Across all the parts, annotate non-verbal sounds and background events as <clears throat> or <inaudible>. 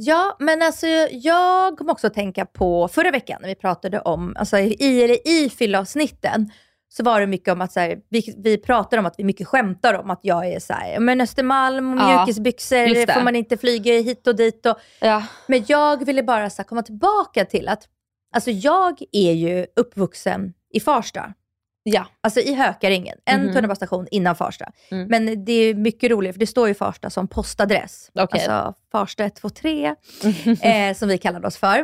Ja, men alltså jag kom också att tänka på förra veckan när vi pratade om, alltså i, eller i fyllavsnitten, så var det mycket om att så här, vi, vi pratar om att vi mycket skämtar om att jag är så här, men Östermalm, Ja, mjukisbyxor, det. får man inte flyga hit och dit. Och, Ja. Men jag ville bara så här, komma tillbaka till att, alltså jag är ju uppvuxen i Farsta. Ja. Alltså i Hökarängen, en Mhm. tunnelbanestation innan Farsta. Mm. Men det är mycket roligt för det står ju Farsta som postadress. Okej. Alltså Farsta 123, <laughs> eh, som vi kallar oss för.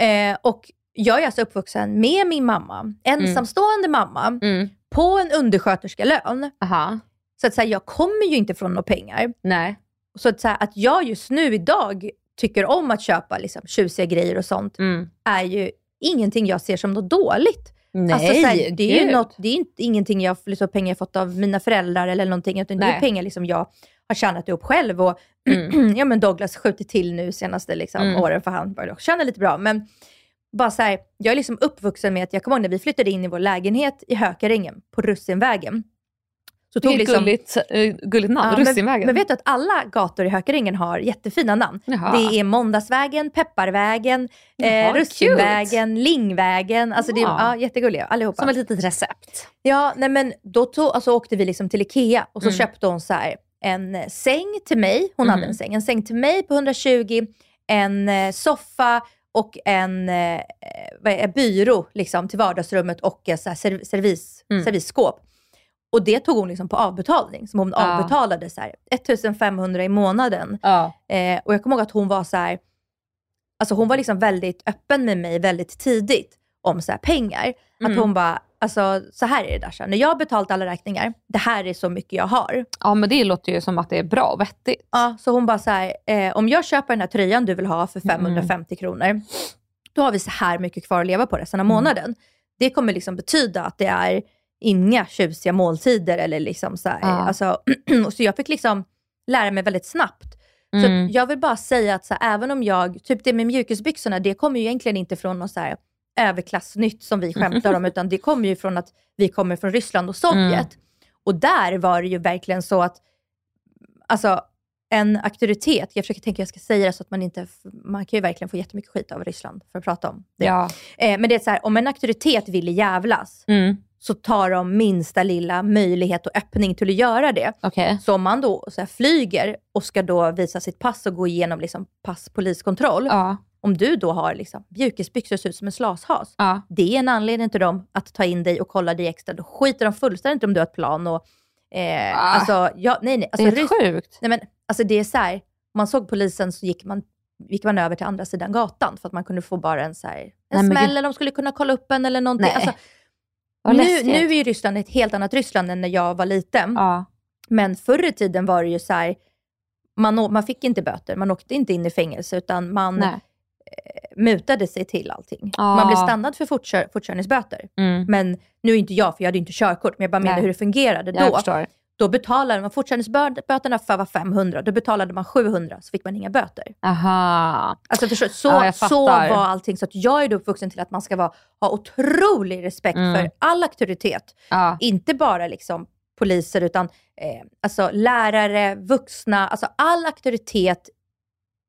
Eh, och jag är alltså uppvuxen med min mamma, ensamstående mamma, Mm. på en undersköterskelön. Aha. Så att säga, jag kommer ju inte från några pengar. Nej. Så att, säga, att jag just nu idag tycker om att köpa liksom, tjusiga grejer och sånt, Mm. är ju ingenting jag ser som något dåligt. Nej, Alltså, så här, det är ju något, det är inte, ingenting jag, liksom, pengar jag fått av mina föräldrar eller någonting, utan det är Nej. pengar liksom jag har tjänat ihop själv. Och, <clears throat> ja, men Douglas skjuter till nu senaste liksom, Mm. åren, för han också tjäna lite bra. Men bara så här, jag är liksom uppvuxen med att, jag kommer ihåg när vi flyttade in i vår lägenhet i Hökarängen på Russinvägen. Så tog Vilket liksom, gulligt, uh, gulligt namn. Ja, men, Russinvägen. men vet du att alla gator i Hökarängen har jättefina namn? Jaha. Det är Måndagsvägen, Pepparvägen, Jaha, eh, Russinvägen, Lingvägen. Alltså det är Ja. ja, jättegulliga allihopa. Som ett litet recept. Ja, nej men då tog, alltså åkte vi liksom till Ikea och så Mm. köpte hon så här, en eh, säng till mig, hon hade Mhm. en säng, en säng till mig på 120, en eh, soffa och en eh, det, byrå liksom, till vardagsrummet och ett så här, serv, servis, Mm. servisskåp. Och det tog hon liksom på avbetalning, som hon Ja. avbetalade så här, 1500 i månaden. Ja. Eh, och jag kommer ihåg att hon var så här, alltså hon var liksom väldigt öppen med mig väldigt tidigt om så här pengar. Att Mm. hon bara, alltså så här är det Dasha, när jag har betalt alla räkningar, det här är så mycket jag har. ja, men det låter ju som att det är bra och vettigt. Ja, så hon bara så här, eh, om jag köper den här tröjan du vill ha Mm. för 550 kronor, då har vi så här mycket kvar att leva på resten av Mm. månaden. Det kommer liksom betyda att det är inga tjusiga måltider eller liksom så här, Ja. alltså, <clears throat> så jag fick liksom lära mig väldigt snabbt. Så Mm. att jag vill bara säga att så här, även om jag, typ det med mjukisbyxorna, det kommer ju egentligen inte från något så här överklassnytt som vi skämtar om, <laughs> utan det kommer ju från att vi kommer från Ryssland och Sovjet. Mm. Och där var det ju verkligen så att, alltså en auktoritet, jag försöker tänka hur jag ska säga det så att man inte, man kan ju verkligen få jättemycket skit av Ryssland för att prata om det. Ja. Eh, men det är så här, om en auktoritet vill jävlas, Mm. så tar de minsta lilla möjlighet och öppning till att göra det. Okej. Så om man då så här, flyger och ska då visa sitt pass och gå igenom liksom, passpoliskontroll. Ja. Om du då har liksom, mjukisbyxor och ser ut som en slashas. Ja. Det är en anledning till dem att ta in dig och kolla dig extra. Då skiter de fullständigt om du har ett plan. Och, eh, Ah. alltså, ja, nej, nej. Det Alltså, är helt rys- sjukt. nej, men, alltså, det är så här, om man såg polisen så gick man, gick man över till andra sidan gatan för att man kunde få bara en, så här, en Nej, smäll eller de skulle kunna kolla upp en eller någonting. Nej. Alltså, nu, nu är ju Ryssland ett helt annat Ryssland än när jag var liten. Ja. Men förr i tiden var det ju så här, man, man fick inte böter, man åkte inte in i fängelse, utan man Nej. Mutade sig till allting. Ja. Man blev stannad för fortkör, fortkörningsböter. Mm. Men nu är inte jag, för jag hade inte körkort, men jag bara menar hur det fungerade Jag då. förstår. Då betalade man fortkörningsböterna för var 500, då betalade man 700 så fick man inga böter. Aha. Alltså förstå, så, Ja, så var allting. Så att jag är då uppvuxen till att man ska vara, ha otrolig respekt Mm. för all auktoritet. Ja. Inte bara liksom poliser, utan eh, alltså lärare, vuxna, alltså all auktoritet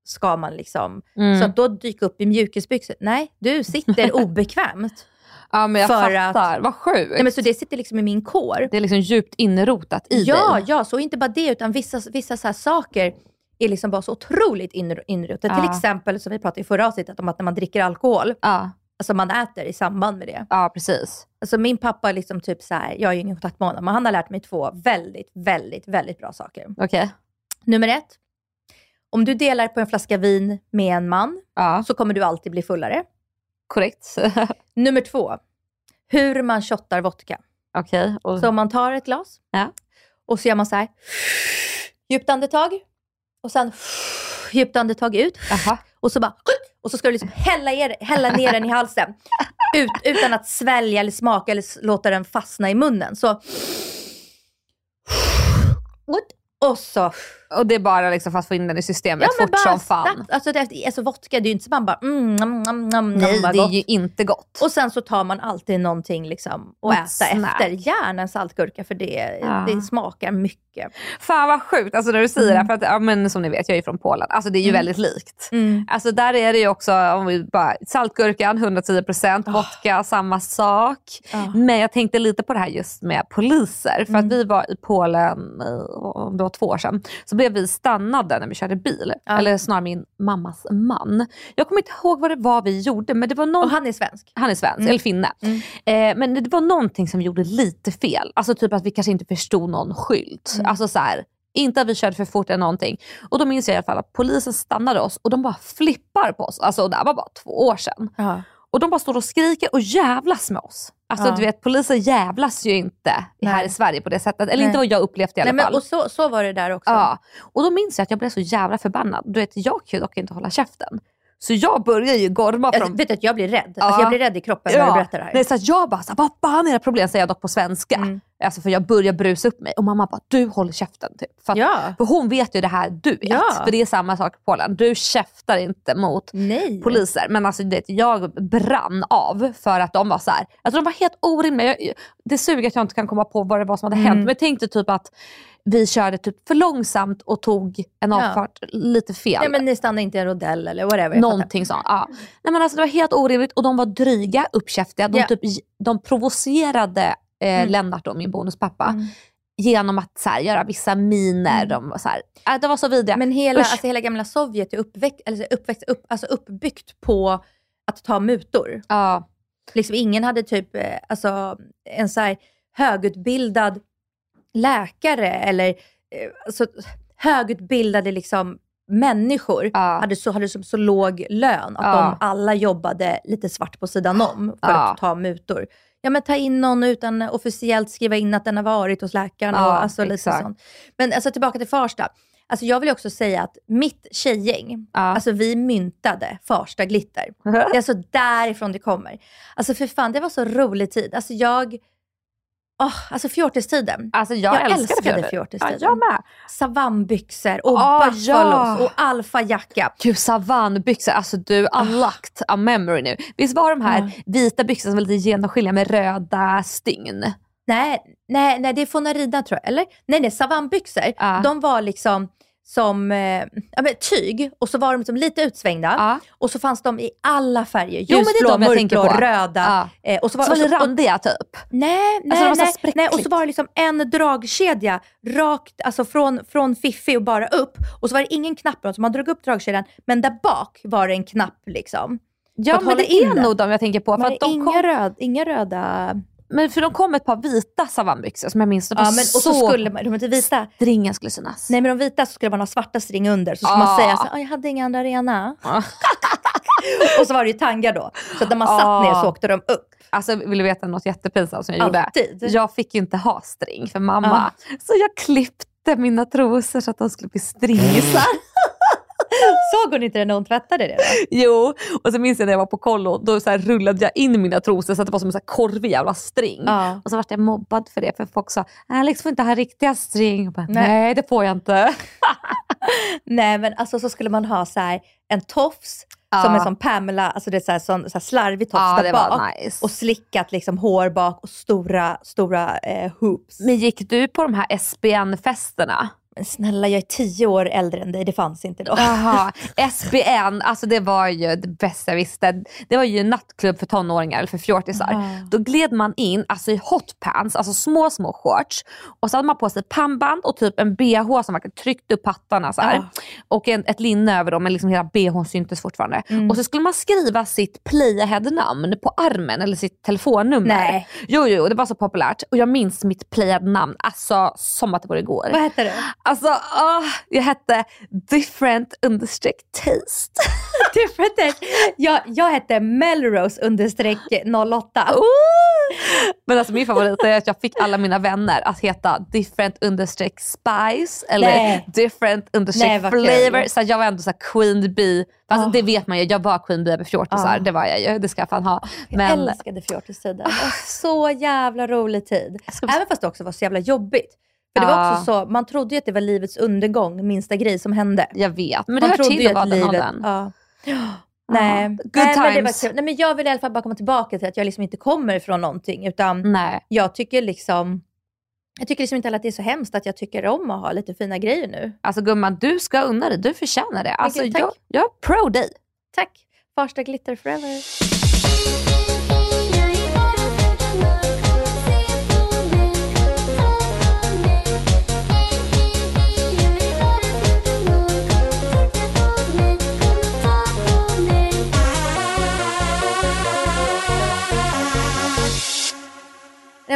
ska man liksom... Mm. Så att då dyka upp i mjukisbyxor, nej, du sitter <laughs> obekvämt. Ja men jag För fattar, vad sjukt. Nej, men så det sitter liksom i min kår. Det är liksom djupt inrotat i Ja, dig. ja, så inte bara det, utan vissa, vissa så här saker är liksom bara så otroligt inr-. Ja. Till exempel, som vi pratade i förra avsnittet om att när man dricker alkohol, Ja, alltså man äter i samband med det. ja precis. Alltså min pappa, liksom typ så här, jag har ju ingen kontakt med honom, men han har lärt mig två väldigt, väldigt, väldigt bra saker. Okej. Nummer ett, om du delar på en flaska vin med en man, Ja, så kommer du alltid bli fullare. korrekt. <laughs> Nummer två, hur man shottar vodka. Okej. och- Så om man tar ett glas Ja. och så gör man så här, djupt andetag och sen djupt andetag ut Jaha. och så bara och så ska du liksom hälla, er, hälla ner den i halsen ut, utan att svälja eller smaka eller låta den fastna i munnen. Så och så Och det är bara liksom för att få in den i systemet Ja fort som fan. Alltså, det, alltså vodka, det är ju inte så man bara mm, nam, nam, nam, Nej, det är ju inte gott. Och sen så tar man alltid någonting liksom och äta snack. efter. Gärna en saltgurka för det, Ja. det smakar mycket. Fan vad sjukt alltså när du säger Mm. det. För att, ja, men som ni vet, jag är från Polen. Alltså det är ju Mm. väldigt likt. Mm. Alltså där är det ju också, om vi bara, saltgurkan 110%, vodka samma sak. Ja. Men jag tänkte lite på det här just med poliser. För Mm. att vi var i Polen, eh, om det var två år sedan, så blev vi stannade när vi körde bil. Ja. Eller snarare min mammas man. Jag kommer inte ihåg vad det var vi gjorde men det var någon Och han är svensk. han är svensk, Mm. eller finne. Mm. Eh, men det var någonting som gjorde lite fel. Alltså typ att vi kanske inte förstod någon skylt. Mm. Alltså så här, inte att vi körde för fort eller någonting. Och då minns jag i alla fall att polisen stannade oss och de bara flippar på oss. Alltså det här var bara två år sedan. Ja. Och de bara står och skriker och jävlas med oss. Alltså Ja. du vet poliser jävlas ju inte här Nej. i Sverige på det sättet. Eller Nej. inte vad jag upplevt i alla Nej, men, fall. och så, så var det där också. Ja. Och då minns jag att jag blev så jävla förbannad. Du vet, jag kan ju dock inte hålla käften. Så jag börjar ju gorma från vet du, att jag blir rädd. Ja. Alltså, jag blir rädd i kroppen när du berättar det här. Nej, så jag bara, så här, vad fan är det problem? Säger jag dock på svenska. Mm. Alltså för jag börjar brusa upp mig. Och mamma bara, du håller käften. Typ. För, att, Ja. för hon vet ju det här du vet. Ja. För det är samma sak i Polen. Du käftar inte mot Nej. poliser. Men alltså, det, jag brann av för att de var så här. Alltså, de var helt orimliga. Jag, det suger att jag inte kan komma på vad det var som hade hänt. Mm. Men jag tänkte typ att vi körde typ för långsamt och tog en Ja. avfart lite fel. Nej, men ni stannar inte i en rodell eller whatever. Någonting sånt. Ja. Nej, men alltså, det var helt orimligt och de var dryga, uppkäftiga. De, Ja. typ, de provocerade eh, Mm. Lennart, då, min bonuspappa, Mm. genom att så här, göra vissa miner. Mm. De, var så här, äh, de var så vidriga. Men hela, Usch. alltså, hela gamla Sovjet är uppväxt, eller, så uppväxt, upp, alltså, uppbyggt på att ta mutor. ja, Liksom, ingen hade typ eh, alltså, en så här högutbildad läkare eller eh, alltså, högutbildade liksom, människor Ja. hade, så, hade så, så låg lön att Ja. de alla jobbade lite svart på sidan om för Ja. att ta mutor. Ja men ta in någon utan officiellt skriva in att den har varit hos läkaren. Ja, och, alltså, exakt. sånt. Men alltså, tillbaka till Farsta. Alltså, jag vill också säga att mitt tjejgäng, Ja. alltså vi myntade Farsta glitter. <laughs> Det är alltså därifrån det kommer. Alltså för fan, det var så rolig tid. Alltså jag, åh, alltså fjortistiden. Alltså jag, Jag älskade älskade fjortis. fjortistiden. Ja, jag med. Savannbyxor och Ah, buffalos ja. och alfajacka. Gud savannbyxor, alltså du unlocked a memory nu. Visst var de här Ja. vita byxorna som var lite genomskinliga med röda stygn? Nej, nej, nej, det är Fonarina tror jag. Eller? Nej, nej, savannbyxor. Ja. De var liksom som eh, ja, men tyg och så var de liksom lite utsvängda. Ja. Och så fanns de i alla färger. Ljusblå, de mörkblå, röda. Ja. Eh, och så var, Så var och, randiga typ? Nej, nej, Alltså, det var så nej, nej. Och så var det liksom en dragkedja rakt, alltså från, från Fiffi och bara upp. Och så var det ingen knapp, så man drog upp dragkedjan, men där bak var det en knapp liksom. Ja men det är nog de jag tänker på. För att de inga, kom, röd, inga röda... men för de kom ett par vita savannbyxor som jag minns. De Ja, men, och så så skulle man, de inte vita. stringen skulle synas. Nej men de vita så skulle man ha svarta string under. Så skulle Ah. man säga så "Ah, jag hade inga andra rena. Ah. <laughs> och så var det ju tangar då. Så att när man satt Ah. ner så åkte de upp. Alltså vill du veta något jättepinsamt som jag gjorde? Alltid. Jag fick ju inte ha string för mamma. Så jag klippte mina trosor så att de skulle bli stringisar. <laughs> Såg hon inte det när hon tvättade det då? jo, och så minns jag när jag var på kollo, då så rullade jag in mina trosor så att det var som en så här korvig jävla string. Ja. Och så vart jag mobbad för det för folk sa Alex får inte ha riktiga string. Bara, Nej. Nej. det får jag inte. <laughs> Nej men alltså så skulle man ha så här, en tofs Ja. som en sån Pamela, alltså det är så här, sån, så här slarvig tofs Ja, där bak. nice. Och slickat liksom hår bak och stora, stora eh, hoops. Men gick du på de här SBN-festerna? Men snälla, jag är tio år äldre än dig. Det fanns inte då. Jaha, SBN, <laughs> alltså det var ju det bästa jag visste. Det var ju en nattklubb för tonåringar, eller för fjortisar. Aha. Då gled man in alltså i hotpants, alltså små små shorts. Och så hade man på sig pannband och typ en bh som verkligen tryckte upp pattarna så. Ja. Och en, ett linne över dem, men liksom hela bhn syntes fortfarande. Mm. Och så skulle man skriva sitt playahead-namn på armen eller sitt telefonnummer. Nej. Jo, jo, det var så populärt. Och jag minns mitt playahead-namn alltså, som att det går igår. Vad hette du? Alltså, åh, jag hette different understreck taste. <laughs> Different taste. jag, jag hette Melrose understreck 08. Oh. Men alltså min favorit är att jag fick alla mina vänner att heta different understreck spice eller Nej. different Nej, understreck kul. flavor. Så jag var ändå så queen bee. Alltså, Oh. Det vet man ju, jag var queen bee över fjortisar. Oh. Det var jag ju, det ska jag fan ha. Jag Men älskade fjortistiden. Var så jävla rolig tid. ska- Även fast det också var så jävla jobbigt. För det var också så, man trodde ju att det var livets undergång, minsta grej som hände. jag vet, men det man hör trodde till att vara den åldern. Ja. Nej. Good Nej, men det var times. Nej, men jag vill i alla fall bara komma tillbaka till att jag liksom inte kommer från någonting. Utan Nej. jag tycker liksom jag tycker liksom inte heller att det är så hemskt att jag tycker om att ha lite fina grejer nu. Alltså gumman, du ska unna dig. Du förtjänar det. Alltså, tack. jag, jag är pro dig. Tack! Farsta glitter forever.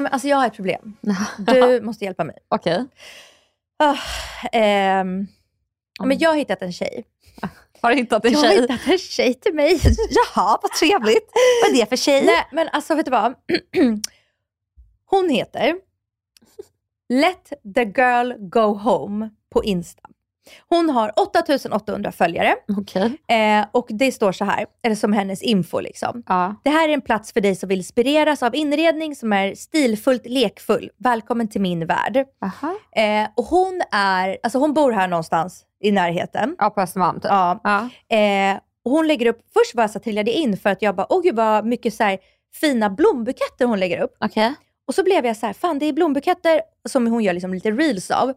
Men alltså jag har ett problem. <laughs> Du måste hjälpa mig. Okej. Ah, ehm, ja, men jag har hittat en tjej. <laughs> Har du hittat en Jag har tjej? hittat en tjej till mig. <laughs> Jaha, vad trevligt. Vad är det för tjej? Nej, men alltså vet du vad? <clears throat> Hon heter Let the girl go home på Insta. Hon har 8800 följare Okej. eh, och det står så här, eller som hennes info liksom. Ja. Det här är en plats för dig som vill inspireras av inredning som är stilfullt lekfull. Välkommen till min värld. Aha. Eh, och hon är, alltså hon bor här någonstans i närheten. Ja, på Östermalm typ. Ja. Ja. Eh, och hon lägger upp, först var jag så trillade in för att jag bara, åh gud vad mycket så här, fina blombuketter hon lägger upp. Okej. Och så blev jag så här, fan det är blombuketter som hon gör liksom lite reels av.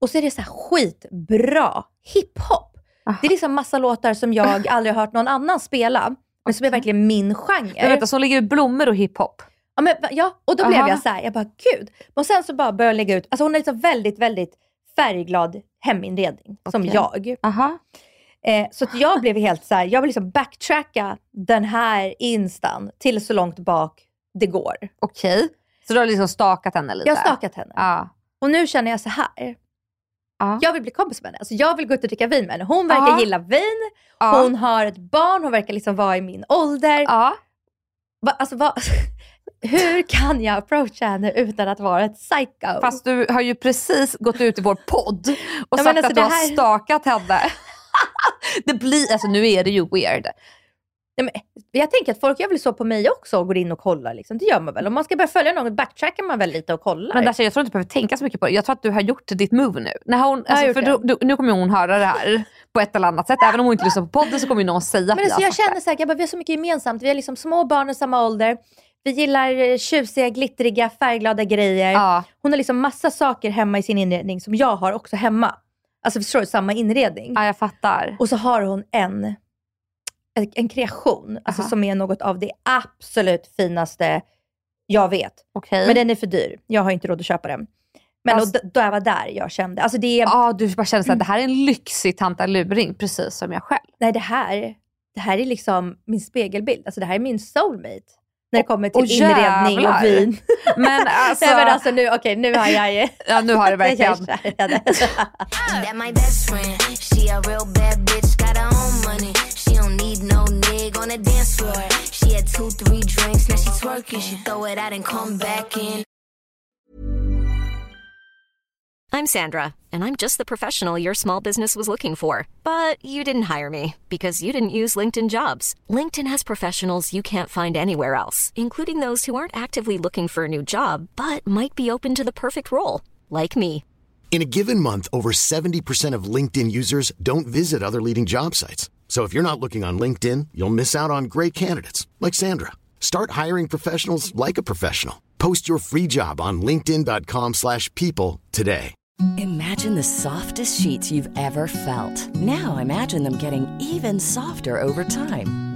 Och så är det så här skitbra hiphop. Aha. Det är liksom massa låtar som jag aldrig har hört någon annan spela. Men som är verkligen min genre. Men vänta, så ut blommor och hiphop? Ja, men, ja, och då blev Aha. jag så här, jag bara gud. Och sen så bara började jag lägga ut, alltså hon är liksom väldigt, väldigt färgglad heminredning. Som Okej. jag. Aha. Eh, så jag blev helt så här, jag vill liksom backtracka den här instan till så långt bak det går. Okej. Så du har liksom stakat henne lite? Jag har stakat henne. Ja. Och nu känner jag så här. Ja. Jag vill bli kompis med henne. Alltså jag vill gå ut och dricka vin med henne. Hon verkar Ja. gilla vin. Ja. Hon har ett barn. Hon verkar liksom vara i min ålder. Va, alltså, va, <laughs> hur kan jag approacha henne utan att vara ett psycho? Fast du har ju precis gått ut i vår podd och Ja, sagt alltså att du det har här- stakat henne. <laughs> det blir, alltså nu är det ju weird. Nej, men, jag tänker att folk gör väl så på mig också och går in och kollar. Liksom. Det gör man väl. Om man ska börja följa någon backtrackar man väl lite och kollar. Men Dasha, jag tror inte du behöver tänka så mycket på det. Jag tror att du har gjort ditt move nu. När hon, jag alltså, för du, du, nu kommer hon höra det här <laughs> på ett eller annat sätt. Även om hon inte lyssnar på podden så kommer någon säga att Men vi alltså, jag sagt känner så här, jag bara, vi har så mycket gemensamt. Vi har liksom små barn i samma ålder. Vi gillar eh, tjusiga, glittriga, färgglada grejer. Ja. Hon har liksom massa saker hemma i sin inredning som jag har också hemma. Alltså förstår du, samma inredning. ja, jag fattar. Och så har hon en, en, kreation alltså, Aha. som är något av det absolut finaste jag vet. Okej. Men den är för dyr. Jag har inte råd att köpa den. Men Fast- och d- då jag var där jag kände, alltså det är, Ja, du bara känner att det här är en lyxig tantaluring, precis som jag själv. nej det här, det här är liksom min spegelbild. Alltså det här är min soulmate. När det kommer till Åh, inredning jävlar. och vin. <laughs> Men <laughs> alltså, nej men alltså nu, okej nu har jag <laughs> ja, nu har jag verkligen... on the dance floor. She had two, three drinks, now she twerking. She throw it out and come back in. I'm Sandra, and I'm just the professional your small business was looking for. But you didn't hire me because you didn't use LinkedIn jobs. LinkedIn has professionals you can't find anywhere else, including those who aren't actively looking for a new job but might be open to the perfect role, like me. In a given month, over 70% of LinkedIn users don't visit other leading job sites. So if you're not looking on LinkedIn, you'll miss out on great candidates like Sandra. Start hiring professionals like a professional. Post your free job on linkedin.com/people today. Imagine the softest sheets you've ever felt. Now imagine them getting even softer over time.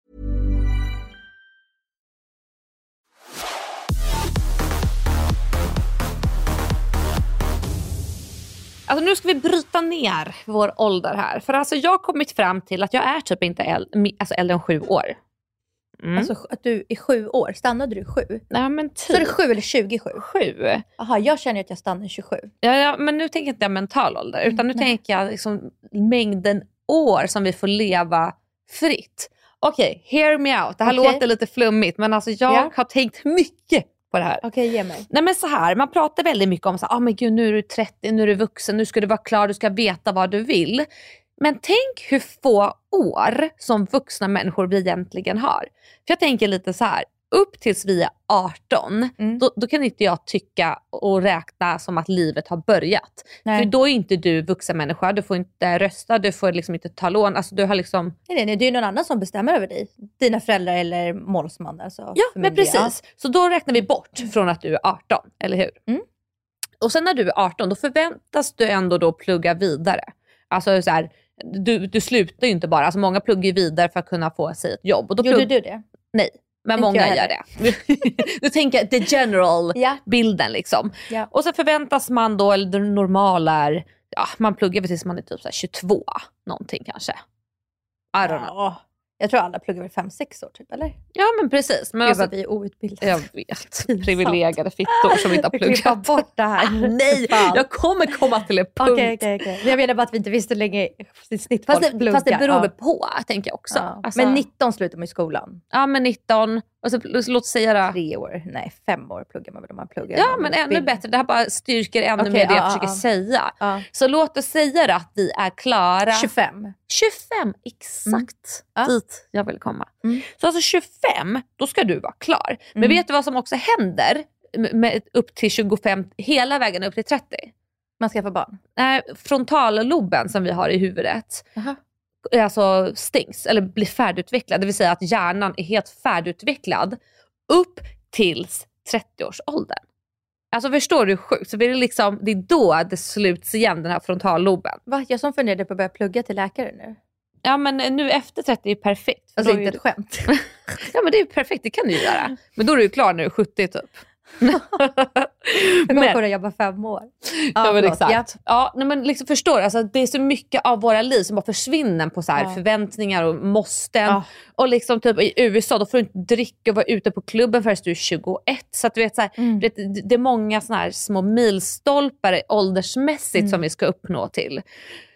Alltså nu ska vi bryta ner vår ålder här. För alltså jag har kommit fram till att jag är typ inte äl mi- alltså äldre än sju år. Mm. Alltså att du är sju år, stannade du sju? Nej men Så är det typ sju eller 27? sju. Jaha, jag känner att jag stannar 27. Ja, ja, men nu tänker inte jag mental ålder, utan nu Nej. tänker jag liksom mängden år som vi får leva fritt. Okej, hear me out. Det här Okej. låter lite flummigt, men alltså jag Ja. har tänkt mycket på det här. Okej, ge mig. Nej men så här, man pratar väldigt mycket om så här, ah, men gud, nu är du 30, nu är du vuxen, nu ska du vara klar, du ska veta vad du vill. Men tänk hur få år som vuxna människor vi egentligen har. För jag tänker lite så här, upp tills vi är 18, Mm. då, då kan inte jag tycka och räkna som att livet har börjat. Nej. För då är inte du vuxen människa, du får inte rösta, du får liksom inte ta lån. Alltså du har liksom... Nej, nej, det är ju någon annan som bestämmer över dig. Dina föräldrar eller målsman. Alltså, Ja, men precis. Så då räknar vi bort från att du är 18, eller hur? Mm. Och sen när du är 18, då förväntas du ändå då plugga vidare. Alltså så här, du, du slutar ju inte bara, alltså många pluggar vidare för att kunna få sig ett jobb. Och då Gjorde plugg- du det? Nej, men många jag gör det. <laughs> du tänker the general Ja. bilden liksom. Ja. Och så förväntas man då, eller det normala är, ja man pluggar väl tills man är typ så här 22 någonting kanske. I don't know. Ja. Jag tror alla pluggar väl 5-6 år typ, eller? Ja men precis. Men Gud alltså, vad vi är outbildade. jag vet, privilegierade fittor som inte har <laughs> Vi klipper pluggat. bort det här. Nej, jag kommer komma till en punkt. Okej, okej. Men Jag menar bara att vi inte visste hur länge snitt Fast, folk det, pluggar. fast det beror ja. på, tänker jag också. Ja. Alltså, Men 19 slutar man i skolan. Ja, men 19. Och så, låt säga det. Tre år, nej fem år pluggar man väl om man pluggar. Ja, men ännu utbildning. bättre. Det här bara styrker ännu Okej, mer det ja, jag ja, försöker ja. säga. Ja. Så låt oss säga det att vi är klara. 25. 25, exakt Mm. Dit jag vill komma. Mm. Så alltså 25, då ska du vara klar. Men Mm. vet du vad som också händer med, upp till 25, hela vägen upp till 30? Man ska få barn. Nej, frontalloben som vi har i huvudet Jaha. Alltså stängs eller blir färdigutvecklad. Det vill säga att hjärnan är helt färdigutvecklad upp tills 30-årsåldern. Alltså förstår du hur sjukt? Så det är, liksom, det är då det sluts igen den här frontalloben. Va? Jag som funderade på att börja plugga till läkare nu. Ja men nu efter 30 är perfekt. För Alltså inte ett skämt. <laughs> Ja men det är perfekt, det kan du ju göra. Men då är du ju klar när du är 70 typ. <laughs> Jag kommer Men- kunna jobba fem år. Ja, men förlåt. exakt. Ja, nej, men liksom förstår alltså, det är så mycket av våra liv som bara försvinner på så här Ja. förväntningar och måsten. Ja. Och liksom typ i USA då får du inte dricka och vara ute på klubben förrän du är 21. Så att du vet, så här, Mm. det, det är många såna här små milstolpar åldersmässigt som vi ska uppnå till.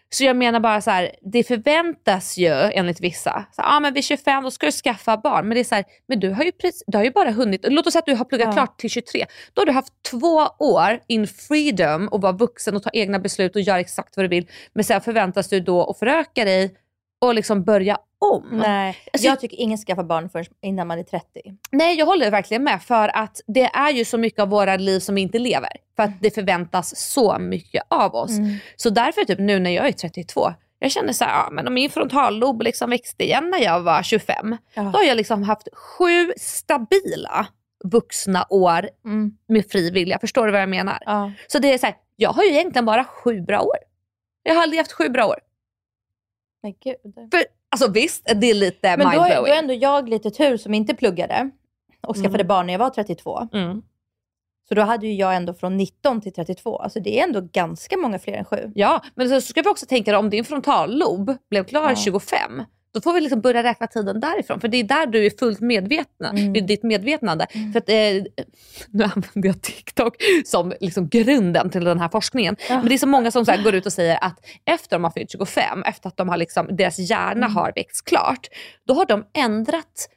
Så jag menar bara så här, det förväntas ju enligt vissa, så, ah, men vid 25 då ska du skaffa barn. Men det är så här, men du har ju, precis, du har ju bara hunnit, låt oss säga att du har pluggat Ja. klart till 23. Då har du haft två år in freedom och vara vuxen och ta egna beslut och göra exakt vad du vill. Men sen förväntas du då att föröka dig och liksom börja om. Nej, Alltså, jag tycker ingen ska skaffa barn förrän innan man är 30. Nej, jag håller verkligen med. För att det är ju så mycket av våra liv som vi inte lever. För att det förväntas så mycket av oss. Mm. Så därför typ nu när jag är 32, jag känner så här, ja, men om min frontallob liksom växte igen när jag var 25. Ja. Då har jag liksom haft sju stabila vuxna år Mm. med fri vilja. Förstår du vad jag menar? Ja. Så det är så här, jag har ju egentligen bara sju bra år. Jag har aldrig haft sju bra år. Men gud. För, alltså visst, det är lite Men då, är- mindblowing. då är ändå jag lite tur som inte pluggade och skaffade Mm. barn när jag var 32. Mm. Så då hade ju jag ändå från 19 till 32. Alltså det är ändå ganska många fler än sju. Ja, men så ska vi också tänka om din frontallob blev klar Ja. 25, då får vi liksom börja räkna tiden därifrån. För det är där du är fullt medvetna, Mm. ditt medvetnande. För att, eh, nu använder jag TikTok som liksom grunden till den här forskningen. Ja. Men det är så många som så går ut och säger att efter de har fyllt 25, efter att de har liksom, deras hjärna Mm. har växt klart, då har de ändrat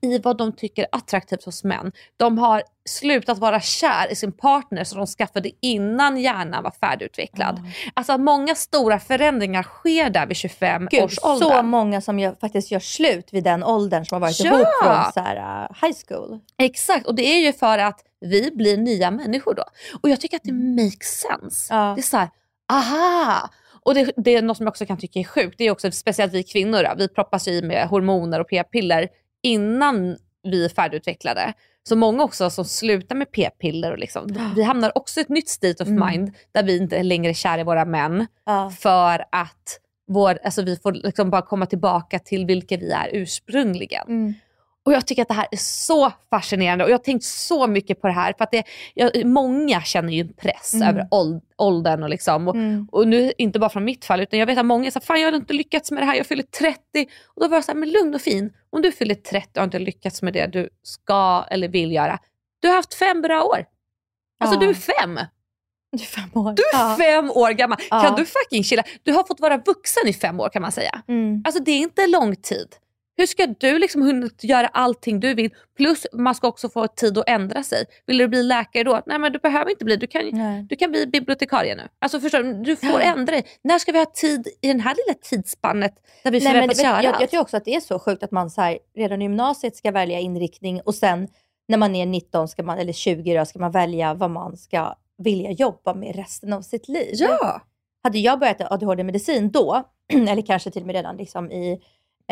i vad de tycker är attraktivt hos män. De har slutat vara kär i sin partner som de skaffade innan hjärnan var färdigutvecklad. Alltså att många stora förändringar sker där vid 25 Gud, års ålder. så många som gör, faktiskt gör slut vid den åldern som har varit Ja! ihop från så här, uh, high school. Exakt, och det är ju för att vi blir nya människor då. Och jag tycker att det makes sense. Ja. Det är så här, aha! Och det, det är något som jag också kan tycka är sjukt, det är också speciellt vi kvinnor, då, vi proppas i med hormoner och p-piller innan vi är färdigutvecklade. Så många också som slutar med p-piller, och liksom, vi hamnar också i ett nytt state of Mm. mind där vi inte längre är kära i våra män Ja. för att vår, alltså vi får liksom bara komma tillbaka till vilka vi är ursprungligen. Mm. Och jag tycker att det här är så fascinerande och jag har tänkt så mycket på det här för att det, jag, många känner ju en press Mm. över åld, åldern och liksom. Och, Mm. och nu inte bara från mitt fall utan jag vet att många säger fan jag har inte lyckats med det här, jag fyller 30. Och då var jag så här, men lugn och fin, om du fyller 30 och inte lyckats med det du ska eller vill göra. Du har haft fem bra år. Alltså Ja. du är fem. Du är fem år. Du är ja. fem år gammal. Ja. Kan du fucking chilla? Du har fått vara vuxen i fem år kan man säga. Mm. Alltså det är inte lång tid. Hur ska du liksom hinna göra allting du vill? Plus man ska också få tid att ändra sig. Vill du bli läkare då? Nej men du behöver inte bli. Du kan, Nej. du kan bli bibliotekarie nu. Alltså förstår du? Du får ändra dig. När ska vi ha tid i det här lilla tidsspannet där vi förväntas göra jag, allt? jag tror också att det är så sjukt att man så här, redan i gymnasiet ska välja inriktning och sen när man är 19 ska man, eller 20 då, ska man välja vad man ska vilja jobba med resten av sitt liv. Ja. Hade jag börjat ADHD-medicin då, <clears throat> eller kanske till och med redan liksom i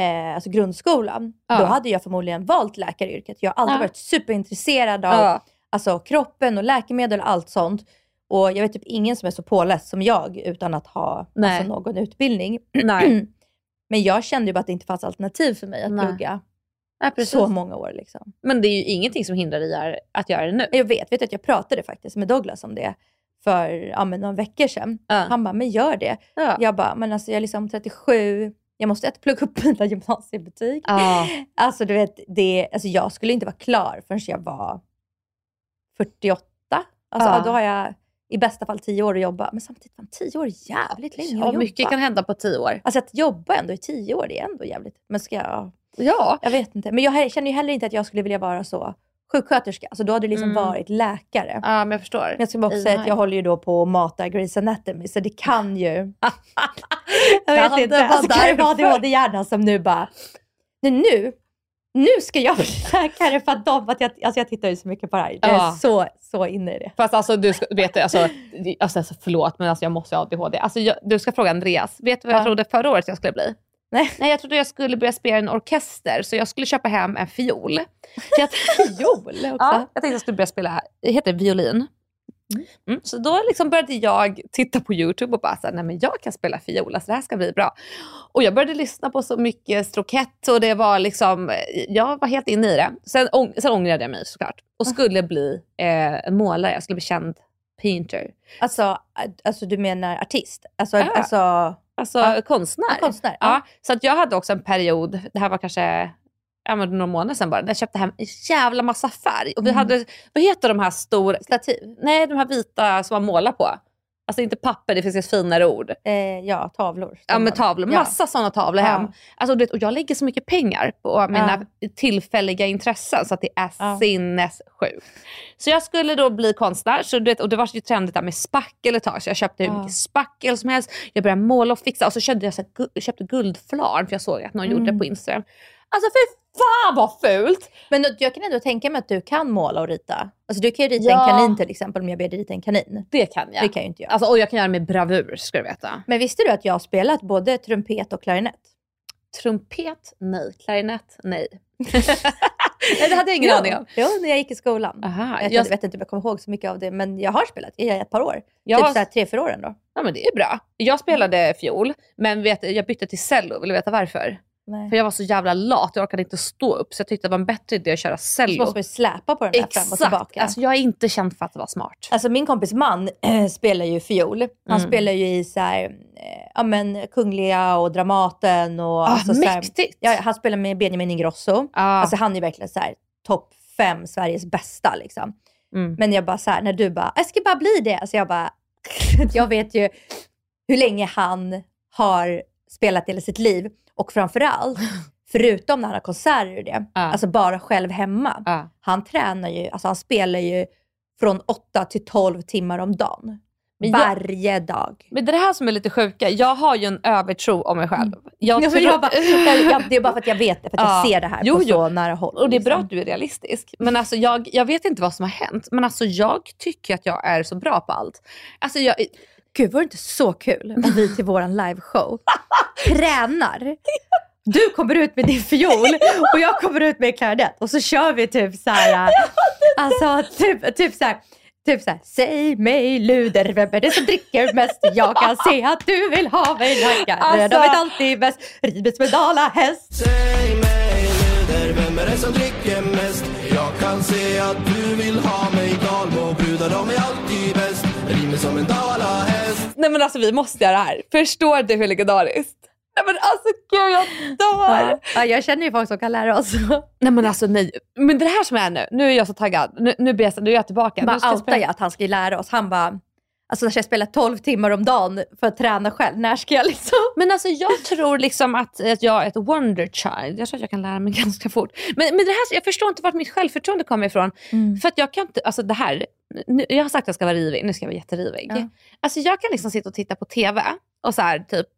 eh, alltså grundskolan, Ja. då hade jag förmodligen valt läkaryrket. Jag har alltid Ja. varit superintresserad av Ja. alltså, kroppen och läkemedel och allt sånt. Och jag vet typ ingen som är så påläst som jag utan att ha alltså, någon utbildning. <clears throat> Men jag kände ju bara att det inte fanns alternativ för mig att Nej. plugga Ja, så många år. Liksom. Men det är ju ingenting som hindrar dig att göra det nu. Jag vet, vet att jag pratade faktiskt med Douglas om det för ja, några veckor sedan. Ja. Han bara, men gör det. Ja. Jag bara, men alltså jag är liksom 37, jag måste ett plugga upp mina gymnasiebetyg. Ja. Alltså du vet, det, alltså, jag skulle inte vara klar förrän jag var 48. Alltså ja. då har jag i bästa fall 10 år att jobba. Men samtidigt, fan, 10 år är jävligt länge Ja, att mycket jobba. kan hända på tio år. Alltså att jobba ändå i 10 år, det är ändå jävligt. Men ska jag, Ja. jag vet inte. Men jag känner ju heller inte att jag skulle vilja vara så sjuksköterska. Alltså då hade det liksom Mm. varit läkare. ja, men jag förstår. Men jag ska bara också säga att jag håller ju då på att mata Grey's Anatomy, så det kan ju... <laughs> jag vet det inte. vara Alltså, kan det vara? ADHD-hjärnan som nu bara... Nu, nu, ska jag bli <laughs> läkare för att de... Att jag, alltså jag tittar ju så mycket på det här. Jag är Ja. så, så inne i det. Fast alltså du ska, vet du, alltså, alltså, alltså förlåt men alltså, jag måste ha ADHD. Alltså, jag, du ska fråga Andreas, vet du vad jag Ja. trodde förra året jag skulle bli? Nej. Nej jag trodde jag skulle börja spela i en orkester så jag skulle köpa hem en fiol. <laughs> Jag, Fiol också. ja, jag tänkte jag skulle börja spela, det heter violin. Mm, så då liksom började jag titta på YouTube och bara så här, nej men jag kan spela fiol, alltså det här ska bli bra. Och jag började lyssna på så mycket Strokett och det var liksom, jag var helt inne i det. Sen, ång, sen ångrade jag mig såklart och skulle bli eh, en målare, jag skulle bli känd painter. Alltså, alltså du menar artist? Alltså, Ja. alltså Alltså Ja. konstnär. konstnär? Ja, så att jag hade också en period, det här var kanske ja, men några månader sedan bara, där jag köpte hem en jävla massa färg. Och vi Mm. hade, vad heter de här stora, Stativ? nej de här vita som man målar på. Alltså inte papper, det finns ett finare ord. Eh, ja, tavlor. Ja men tavlor, Ja. massa sådana tavlor hem. Ja. Alltså, du vet, och jag lägger så mycket pengar på mina tillfälliga intressen så att det är Ja. sinnessjukt. Så jag skulle då bli konstnär så, du vet, och det var ju trendigt där med spackel ett tag så jag köpte hur Ja. mycket spackel som helst. Jag började måla och fixa och så köpte jag, så här, gu- köpte guldflarn för jag såg att någon gjorde det Mm. på Instagram. Alltså för fan vad fult! Men jag kan ändå tänka mig att du kan måla och rita. Alltså du kan ju rita Ja. en kanin till exempel om jag ber dig rita en kanin. Det kan jag. Det kan ju inte jag. Alltså, och jag kan göra det med bravur ska du veta. Men visste du att jag har spelat både trumpet och klarinett? Trumpet, nej. Klarinett, nej. <laughs> nej det hade jag ingen aning om. Jo, när jag gick i skolan. Aha, Jag, jag, vet inte om jag kommer ihåg så mycket av det, men jag har spelat i ett par år. jag, Typ såhär tre, fyra år ändå. Ja men det är bra. Jag spelade fiol, men vet, jag bytte till cello. Vill du veta varför? Nej. För jag var så jävla lat, jag orkade inte stå upp. Så jag tyckte det var en bättre idé att köra Så cello. måste man ju släpa på den där fram och Exakt. tillbaka. Alltså, jag är inte känd för att vara smart. Alltså min kompis man äh, <clears throat> spelar ju fiol. Han Mm. spelar ju i så här, eh, ja, men, Kungliga och Dramaten. Och, Ah, alltså, så här, mäktigt! ja, han spelar med Benjamin Ingrosso. Ah. Alltså han är verkligen så här topp fem Sveriges bästa. Liksom. Mm. Men jag bara så här, när du bara, jag ska bara bli det. Alltså jag bara, <laughs> jag vet ju hur länge han har spelat hela sitt liv. Och framförallt, förutom när han har konserter och det, Ja. alltså bara själv hemma. Ja. Han tränar ju, alltså han spelar ju från 8 till 12 timmar om dagen. Men jag- Varje dag. Men det är det här som är lite sjuka. Jag har ju en övertro om mig själv. Jag Ja, tror- jag bara, jag, jag, det är bara för att jag vet det, för att Ja. jag ser det här Jo, på jo. så nära håll. Och det är bra liksom. att du är realistisk. Men alltså jag, jag vet inte vad som har hänt. Men alltså jag tycker att jag är så bra på allt. Alltså jag, Gud, vore det inte så kul om vi till våran liveshow <laughs> tränar. Du kommer ut med din fiol och jag kommer ut med klarinett och så kör vi typ så här, alltså typ, typ så här, typ så här, säg mig luder, vem är det som dricker mest? Jag kan se att du vill ha mig naggad, Alltså- de vet alltid bäst, rivets med dalahäst. Säg mig Luder, vem är det som dricker mest? Jag kan se att du vill ha mig Dalmo brudar de är alltid bäst Rimer som en dalahäst nej men alltså vi måste göra det här. Förstår du hur legendariskt? Nej men alltså gud jag dör. Ja, ja, jag känner ju folk som kan lära oss. <laughs> Nej men alltså nej. Men det här som är nu, nu är jag så taggad. Nu, nu, jag, nu är jag tillbaka. Jag outar jag att han ska ju lära oss. Han bara, alltså när jag spelar 12 timmar om dagen för att träna själv, när ska jag liksom? Men alltså jag tror liksom att, att jag är ett wonder child. Jag tror att jag kan lära mig <laughs> ganska fort. Men, men det här, jag förstår inte vart mitt självförtroende kommer ifrån. För att jag kan inte, alltså det här, nu, jag har sagt att jag ska vara rivig, nu ska jag vara jätterivig. Ja. Alltså jag kan liksom sitta och titta på TV och så här typ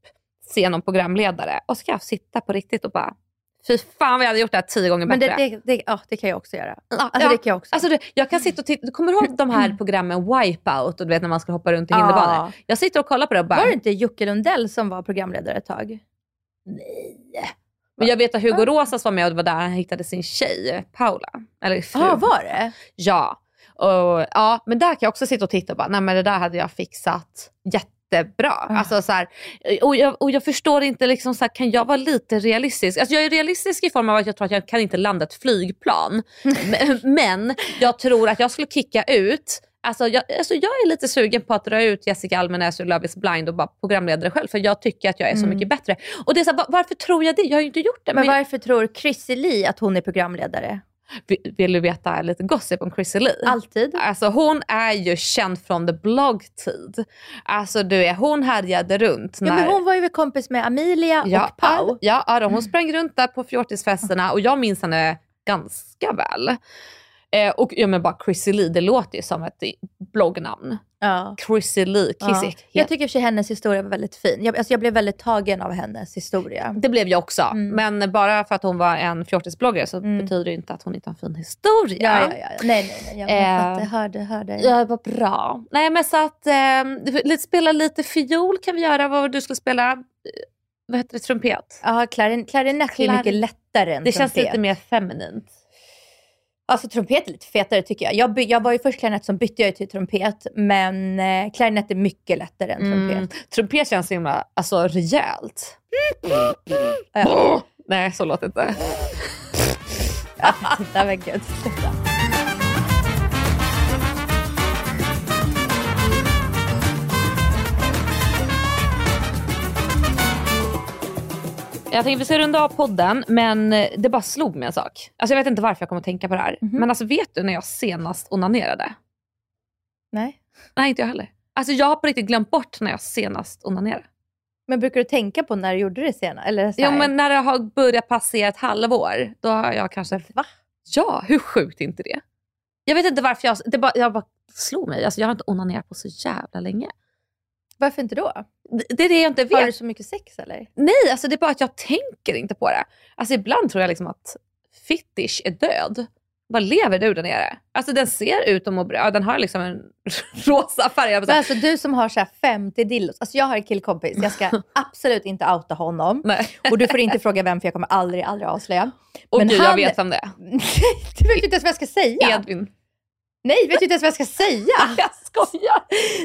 se någon programledare och så kan jag sitta på riktigt och bara, fy fan vad jag hade gjort det här tio gånger Men bättre. det, det, det, ja, det kan jag också göra. Alltså ja. det kan jag också. Alltså det, jag kan sitta och titta, du kommer ihåg de här programmen Wipeout och du vet när man ska hoppa runt i hinderbanor? Ja. Jag sitter och kollar på det och bara, Var det inte Jocke Lundell som var programledare ett tag? men jag vet att Hugo Rosas var med och det var där han hittade sin tjej, Paula. Eller fru. Ja, var det? Ja. Och, ja, men där kan jag också sitta och titta och bara, nej men det där hade jag fixat jättebra. Alltså, så här, och, jag, och jag förstår inte, liksom, så här, kan jag vara lite realistisk? Alltså, jag är realistisk i form av att jag tror att jag kan inte landa ett flygplan. <laughs> men, men jag tror att jag skulle kicka ut Alltså jag, alltså jag är lite sugen på att dra ut Jessica Almenäs ur Love is blind och bara programledare själv för jag tycker att jag är så mycket bättre. Och det är så här, va- varför tror jag det? Jag har ju inte gjort det. Men Men varför tror Chrissy Lee att hon är programledare? Vill, du veta lite gossip om Chrissy Lee? Alltid. Alltså hon är ju känd från the bloggtid. Alltså du är, hon härjade runt. Ja, men hon var ju kompis med Amelia och Pau. Ja, ja hon sprang runt där på fjortisfesterna och jag minns henne ganska väl. Eh, och ja, men bara Chrissy Lee, det låter ju som ett bloggnamn. Ja. Chrissy Lee, Ja. Kissy. Jag tycker för hennes historia var väldigt fin. Jag, alltså jag blev väldigt tagen av hennes historia. Det blev jag också. Mm. Men bara för att hon var en fjortisbloggare så betyder det inte att hon inte har en fin historia. Ja, ja, ja. Nej, nej, nej. Jag, Eh, fattar, hörde, hörde. Ja, vad bra. Nej, men så att eh, lite, spela lite fiol kan vi göra. Vad du skulle spela? Eh, Vad heter det? Trumpet? Ja, klarin, klarinett är mycket lättare än Det känns trumpet. lite mer feminint. Alltså trumpet är lite fetare tycker jag. Jag, by, jag var ju först klarinett, som bytte jag till trumpet. Men eh, klarinett är mycket lättare än trumpet. Mm. Trumpet känns så himla alltså, rejält. <laughs> Ja. Nej, så låter det inte. <laughs> Nej men gud, Jag tänkte vi ska runda av podden, men det bara slog mig en sak. Alltså, jag vet inte varför jag kommer att tänka på det här. Men alltså, vet du när jag senast onanerade? Nej. Nej, inte jag heller. Alltså, jag har på riktigt glömt bort när jag senast onanerade. Men brukar du tänka på när du gjorde det senare? Eller så Jo, men när det har börjat passera ett halvår, då har jag kanske... Va? Ja, hur sjukt är inte det? Jag vet inte varför jag... Det bara, jag bara slog mig. Alltså, jag har inte onanerat på så jävla länge. Varför inte då? Det, är det jag inte Har du vet. så mycket sex eller? Nej, alltså det är bara att jag tänker inte på det. Alltså ibland tror jag liksom att fittish är död. Vad lever du där nere? Alltså den ser ut att må bra. Den har liksom en <laughs> rosa färg. Jag Men alltså du som har så här 50 dildos. Alltså jag har en killkompis, jag ska <laughs> absolut inte outa honom. Nej. Och du får inte fråga vem för jag kommer aldrig, aldrig avslöja. Och Men gud, jag han- vet vem det är. <laughs> du vet inte ens vad jag ska säga. Edvin. Nej, vet ju inte ens vad jag ska säga. Jag skojar.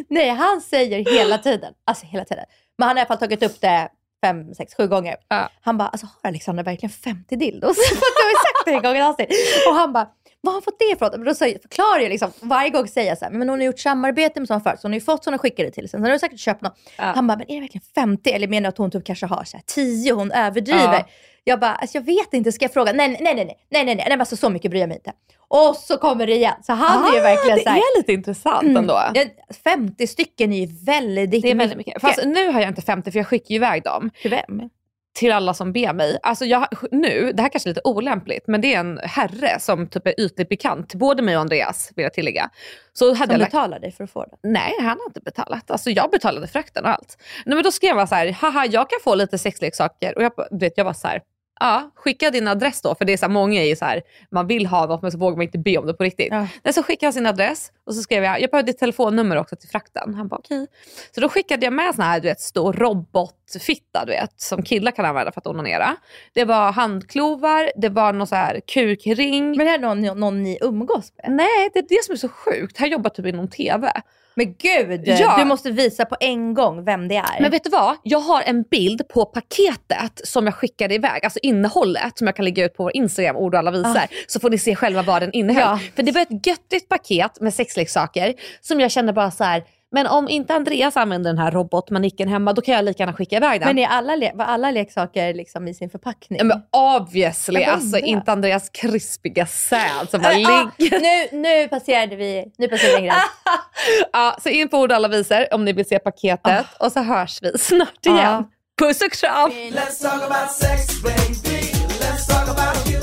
Nej, han säger hela tiden, alltså hela tiden. Men han har i alla fall tagit upp det fem, sex, sju gånger. Ja. Han bara, alltså har Alexandra verkligen 50 dildos? För att jag har sagt det en gång i avsnitt. Och han bara, vad har han fått det ifrån? Men då förklarar jag liksom, varje gång säger jag så här, men hon har gjort samarbete med sådana förut, så hon har ju fått sådana skickade till sig. Sen har du säkert köpt något. Ja. Han bara, men är det verkligen 50? Eller menar du att hon typ kanske har så här 10? Hon överdriver. Ja. Jag bara, alltså jag vet inte, ska jag fråga? Nej, nej, nej, nej, nej, nej, nej, nej, alltså så mycket bryr jag mig inte. Och så kommer det igen. Så han är ju Ah, verkligen det så här, är lite intressant Mm. ändå. Ja, 50 stycken är ju väldigt, Det är väldigt mycket. Fast nu har jag inte 50 för jag skickar ju iväg dem Till vem? till alla som ber mig. Alltså jag, nu, det här kanske är lite olämpligt, men det är en herre som typ är ytligt bekant till både mig och Andreas vill jag tillägga. Så hade Som betalar dig för att få det? nej, han har inte betalat. Alltså jag betalade frakten och allt. Nej, men då skrev jag så här, haha jag kan få lite sexleksaker. Och jag, vet, jag var så här, ja skicka din adress då. För det är så här, många är ju så här, man vill ha något men så vågar man inte be om det på riktigt. Ja. Nej, så skickade han sin adress och så skrev jag, jag behöver ditt telefonnummer också till frakten. Han bara okej. Så då skickade jag med sån här du vet, stor robotfitta du vet, som killar kan använda för att onanera. Det var handklovar, det var någon så här kukring. Men det här är någon, någon ni umgås med? Nej, det är det som är så sjukt. Han jobbar typ inom TV. Men gud, Ja. du måste visa på en gång vem det är. Men vet du vad? Jag har en bild på paketet som jag skickade iväg, alltså innehållet som jag kan lägga ut på vår Instagram, ord och alla visar. Så får ni se själva vad den innehöll. Ja. För det var ett göttigt paket med sexleksaker som jag kände bara så här. men om inte Andreas använder den här robotmanicken hemma då kan jag lika gärna skicka iväg den. Men är alla, var alla leksaker liksom i sin förpackning? Ja, men obviously, alltså inte Andreas krispiga säd som bara Äh, ah, ligger. nu, nu passerade vi, nu passerade vi en <laughs> ja, så in på ord alla visar om ni vill se paketet och så hörs vi snart igen. Ja. Puss och kram! Let's talk about sex, baby. Let's talk about you,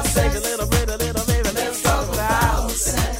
about sex. A little bit, a little bit. Let's talk about sex.